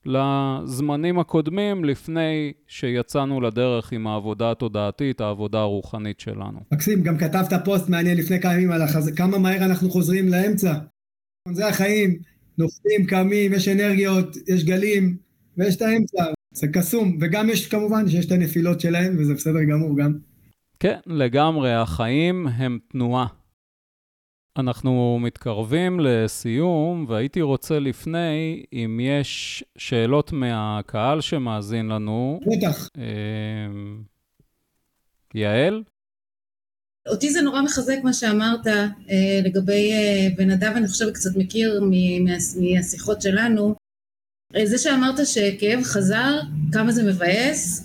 לזמנים הקודמים לפני שיצאנו לדרך עם העבודה התודעתית, העבודה הרוחנית שלנו. מקסים, גם כתבת פוסט מעניין לפני כמה ימים על החז... כמה מהר אנחנו חוזרים לאמצע. זה החיים, נופלים, קמים, יש אנרגיות, יש גלים, ויש את האמצע, זה קסום, וגם יש כמובן שיש את הנפילות שלהם, וזה בסדר גמור גם. כן, לגמרי, החיים הם תנועה. אנחנו מתקרבים לסיום, והייתי רוצה לפני, אם יש שאלות מהקהל שמאזין לנו. בטח. אה, יעל? אותי זה נורא מחזק מה שאמרת אה, לגבי אה, ונדב, אני חושבת קצת מכיר מהשיחות שלנו, אה, זה שאמרת שהכאב חזר, כמה זה מבאס,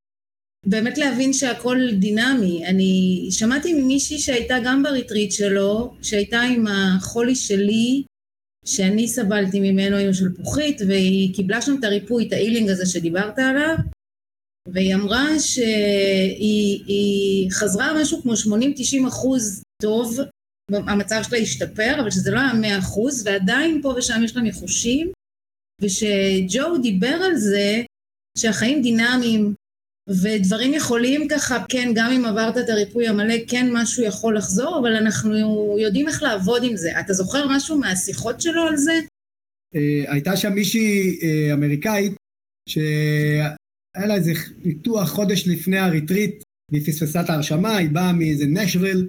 באמת להבין שהכל דינמי. אני שמעתי ממישהי שהייתה גם בריטריט שלו, שהייתה עם החולי שלי, שאני סבלתי ממנו עם שלפוחית, והיא קיבלה שם את הריפוי, את ה healing הזה שדיברת עליו, והיא אמרה שהיא חזרה משהו כמו 80-90 אחוז טוב, המצב שלה השתפר, אבל שזה לא היה 100 אחוז, ועדיין פה ושם יש לה ניחושים, ושג'ו דיבר על זה שהחיים דינמיים, ודברים יכולים ככה, כן, גם אם עברת את הריפוי המלא, כן משהו יכול לחזור, אבל אנחנו יודעים איך לעבוד עם זה. אתה זוכר משהו מהשיחות שלו על זה? אה, הייתה שם מישהי אה, אמריקאית, שהיה לה איזה ניתוח חודש לפני הריטריט, והיא פספסה את ההרשמה, היא באה מאיזה נשוויל,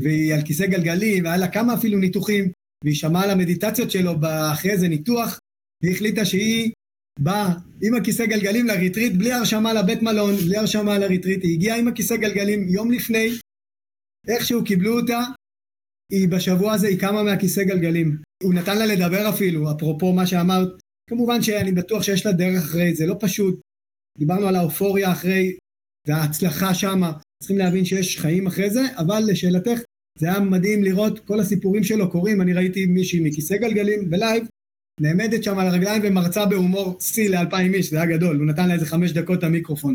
והיא על כיסא גלגלים, והיה לה כמה אפילו ניתוחים, והיא שמעה על המדיטציות שלו אחרי איזה ניתוח, והיא החליטה שהיא באה עם הכיסא גלגלים לריטריט, בלי הרשמה לבית מלון, בלי הרשמה לריטריט, היא הגיעה עם הכיסא גלגלים יום לפני, איכשהו קיבלו אותה, היא בשבוע הזה, היא קמה מהכיסא גלגלים. הוא נתן לה לדבר אפילו, אפרופו מה שאמרת. כמובן שאני בטוח שיש לה דרך אחרי, זה לא פשוט. דיברנו על האופוריה אחרי, וההצלחה שמה. צריכים להבין שיש חיים אחרי זה, אבל לשאלתך, זה היה מדהים לראות כל הסיפורים שלו קורים. אני ראיתי מישהי מכיסא גלגלים בלייב, נעמדת שם על הרגליים ומרצה בהומור שיא לאלפיים איש, זה היה גדול, הוא נתן לה איזה חמש דקות את המיקרופון.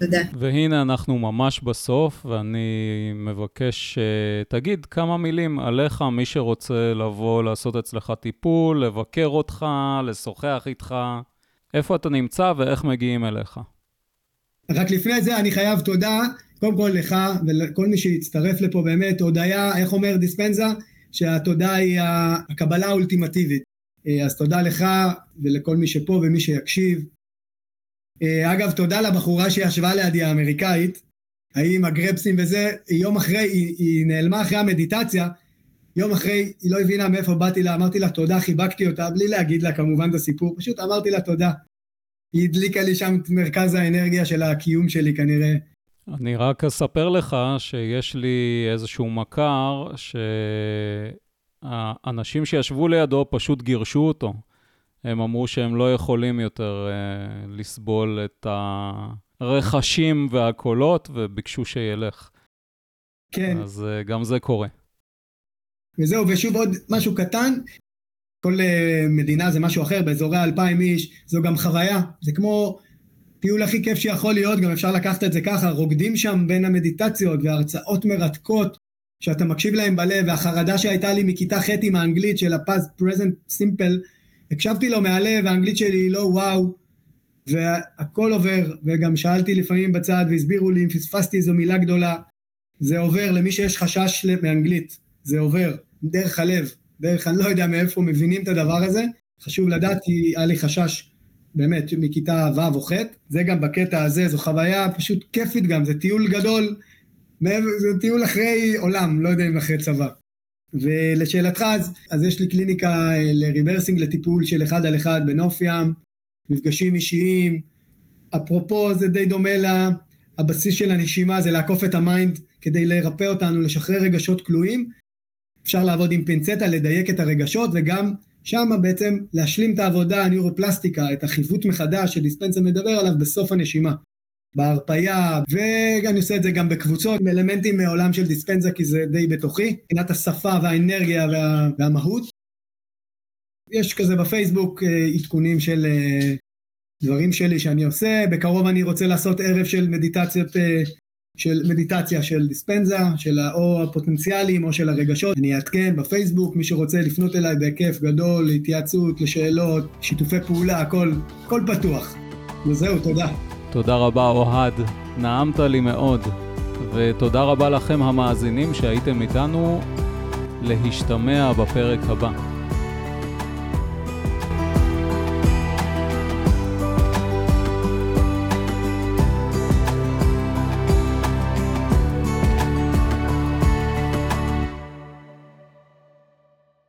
תודה. והנה אנחנו ממש בסוף, ואני מבקש שתגיד אה, כמה מילים עליך, מי שרוצה לבוא לעשות אצלך טיפול, לבקר אותך, לשוחח איתך, איפה אתה נמצא ואיך מגיעים אליך. רק לפני זה אני חייב תודה, קודם כל לך ולכל מי שהצטרף לפה באמת, הודיה, איך אומר דיספנזה? שהתודה היא הקבלה האולטימטיבית. אה, אז תודה לך ולכל מי שפה ומי שיקשיב. אה, אגב, תודה לבחורה שישבה לידי האמריקאית, ההיא עם הגרפסים וזה, יום אחרי, היא, היא נעלמה אחרי המדיטציה, יום אחרי, היא לא הבינה מאיפה באתי לה, אמרתי לה תודה, חיבקתי אותה, בלי להגיד לה כמובן את הסיפור, פשוט אמרתי לה תודה. היא הדליקה לי שם את מרכז האנרגיה של הקיום שלי כנראה. אני רק אספר לך שיש לי איזשהו מכר, ש... האנשים שישבו לידו פשוט גירשו אותו. הם אמרו שהם לא יכולים יותר uh, לסבול את הרכשים והקולות, וביקשו שילך. כן. אז uh, גם זה קורה. וזהו, ושוב עוד משהו קטן, כל uh, מדינה זה משהו אחר, באזורי אלפיים איש, זו גם חוויה, זה כמו טיול הכי כיף שיכול להיות, גם אפשר לקחת את זה ככה, רוקדים שם בין המדיטציות והרצאות מרתקות, שאתה מקשיב להם בלב, והחרדה שהייתה לי מכיתה ח' עם האנגלית של הפאז פרזנט סימפל, הקשבתי לו מהלב, האנגלית שלי היא לא וואו, והכל עובר, וגם שאלתי לפעמים בצד והסבירו לי אם פספסתי איזו מילה גדולה, זה עובר למי שיש חשש מאנגלית, זה עובר, דרך הלב, דרך אני לא יודע מאיפה מבינים את הדבר הזה, חשוב לדעת כי היה לי חשש באמת מכיתה ו' או ח', זה גם בקטע הזה, זו חוויה פשוט כיפית גם, זה טיול גדול, זה טיול אחרי עולם, לא יודע אם אחרי צבא. ולשאלתך, אז, אז יש לי קליניקה אה, לריברסינג לטיפול של אחד על אחד בנוף ים, מפגשים אישיים. אפרופו, זה די דומה לבסיס של הנשימה, זה לעקוף את ה mind כדי לרפא אותנו, לשחרר רגשות כלואים. אפשר לעבוד עם פינצטה, לדייק את הרגשות, וגם שם בעצם להשלים את העבודה, הניורופלסטיקה, את החיווט מחדש שדיספנזה מדבר עליו בסוף הנשימה. בהרפייה, ואני עושה את זה גם בקבוצות עם אלמנטים מעולם של דיספנזה כי זה די בתוכי, מבחינת השפה והאנרגיה וה, והמהות. יש כזה בפייסבוק אה, עדכונים של אה, דברים שלי שאני עושה, בקרוב אני רוצה לעשות ערב של מדיטציות, אה, של מדיטציה של דיספנזה, של או הפוטנציאלים או של הרגשות, אני אעדכן בפייסבוק, מי שרוצה לפנות אליי בהיקף גדול, להתייעצות, לשאלות, שיתופי פעולה, הכל, הכל פתוח. וזהו, תודה. תודה רבה, אוהד. נעמת לי מאוד. ותודה רבה לכם המאזינים שהייתם איתנו. להשתמע בפרק הבא.